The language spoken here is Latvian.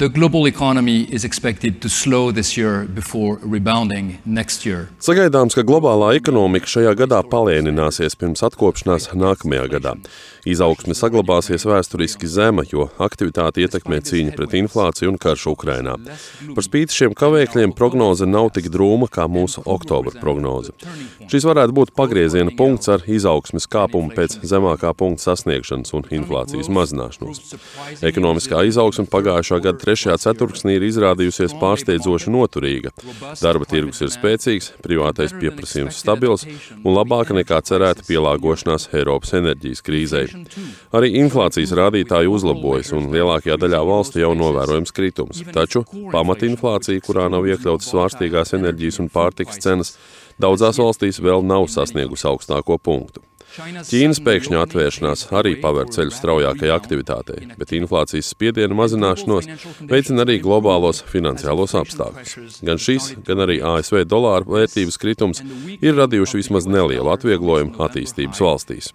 The global economy is expected to slow this year before rebounding next year. Sagaidāms, ka globālā ekonomika šajā gadā palēnināsies pirms atkopšanās nākamajā gadā. Izaugsme saglabāsies vēsturiski zema, jo aktivitāti ietekmē cīņa pret inflāciju un karš Ukrainā. Par spīti šiem kavēkļiem prognoze nav tik drūma kā mūsu oktobra prognoze. Šis varētu būt pagrieziena punkts ar izaugsmes kāpumu pēc zemākā punkta sasniegšanas un inflācijas mazināšanos. Ekonomiskā izaugsme pagājušā gada trešajā ceturksnī ir izrādījusies pārsteidzoši noturīga. Darba tirgus ir spēcīgs, privātais pieprasījums stabils un labāka nekā cerēta pielāgošanās Eiropas enerģijas krīzei. Arī inflācijas rādītāji uzlabojas un lielākajā daļā valstu jau novērojams kritums. Taču pamatinflācija, kurā nav iekļautas svārstīgās enerģijas un pārtikas cenas, daudzās valstīs vēl nav sasniegusi augstāko punktu. Ķīnas pēkšņa atvēršanās arī paver ceļu straujākai aktivitātei, bet inflācijas spiediena mazināšanos veicina arī globālos finansiālos apstākļus. Gan šis, gan arī ASV dolāra vērtības kritums ir radījuši vismaz nelielu atvieglojumu attīstības valstīs.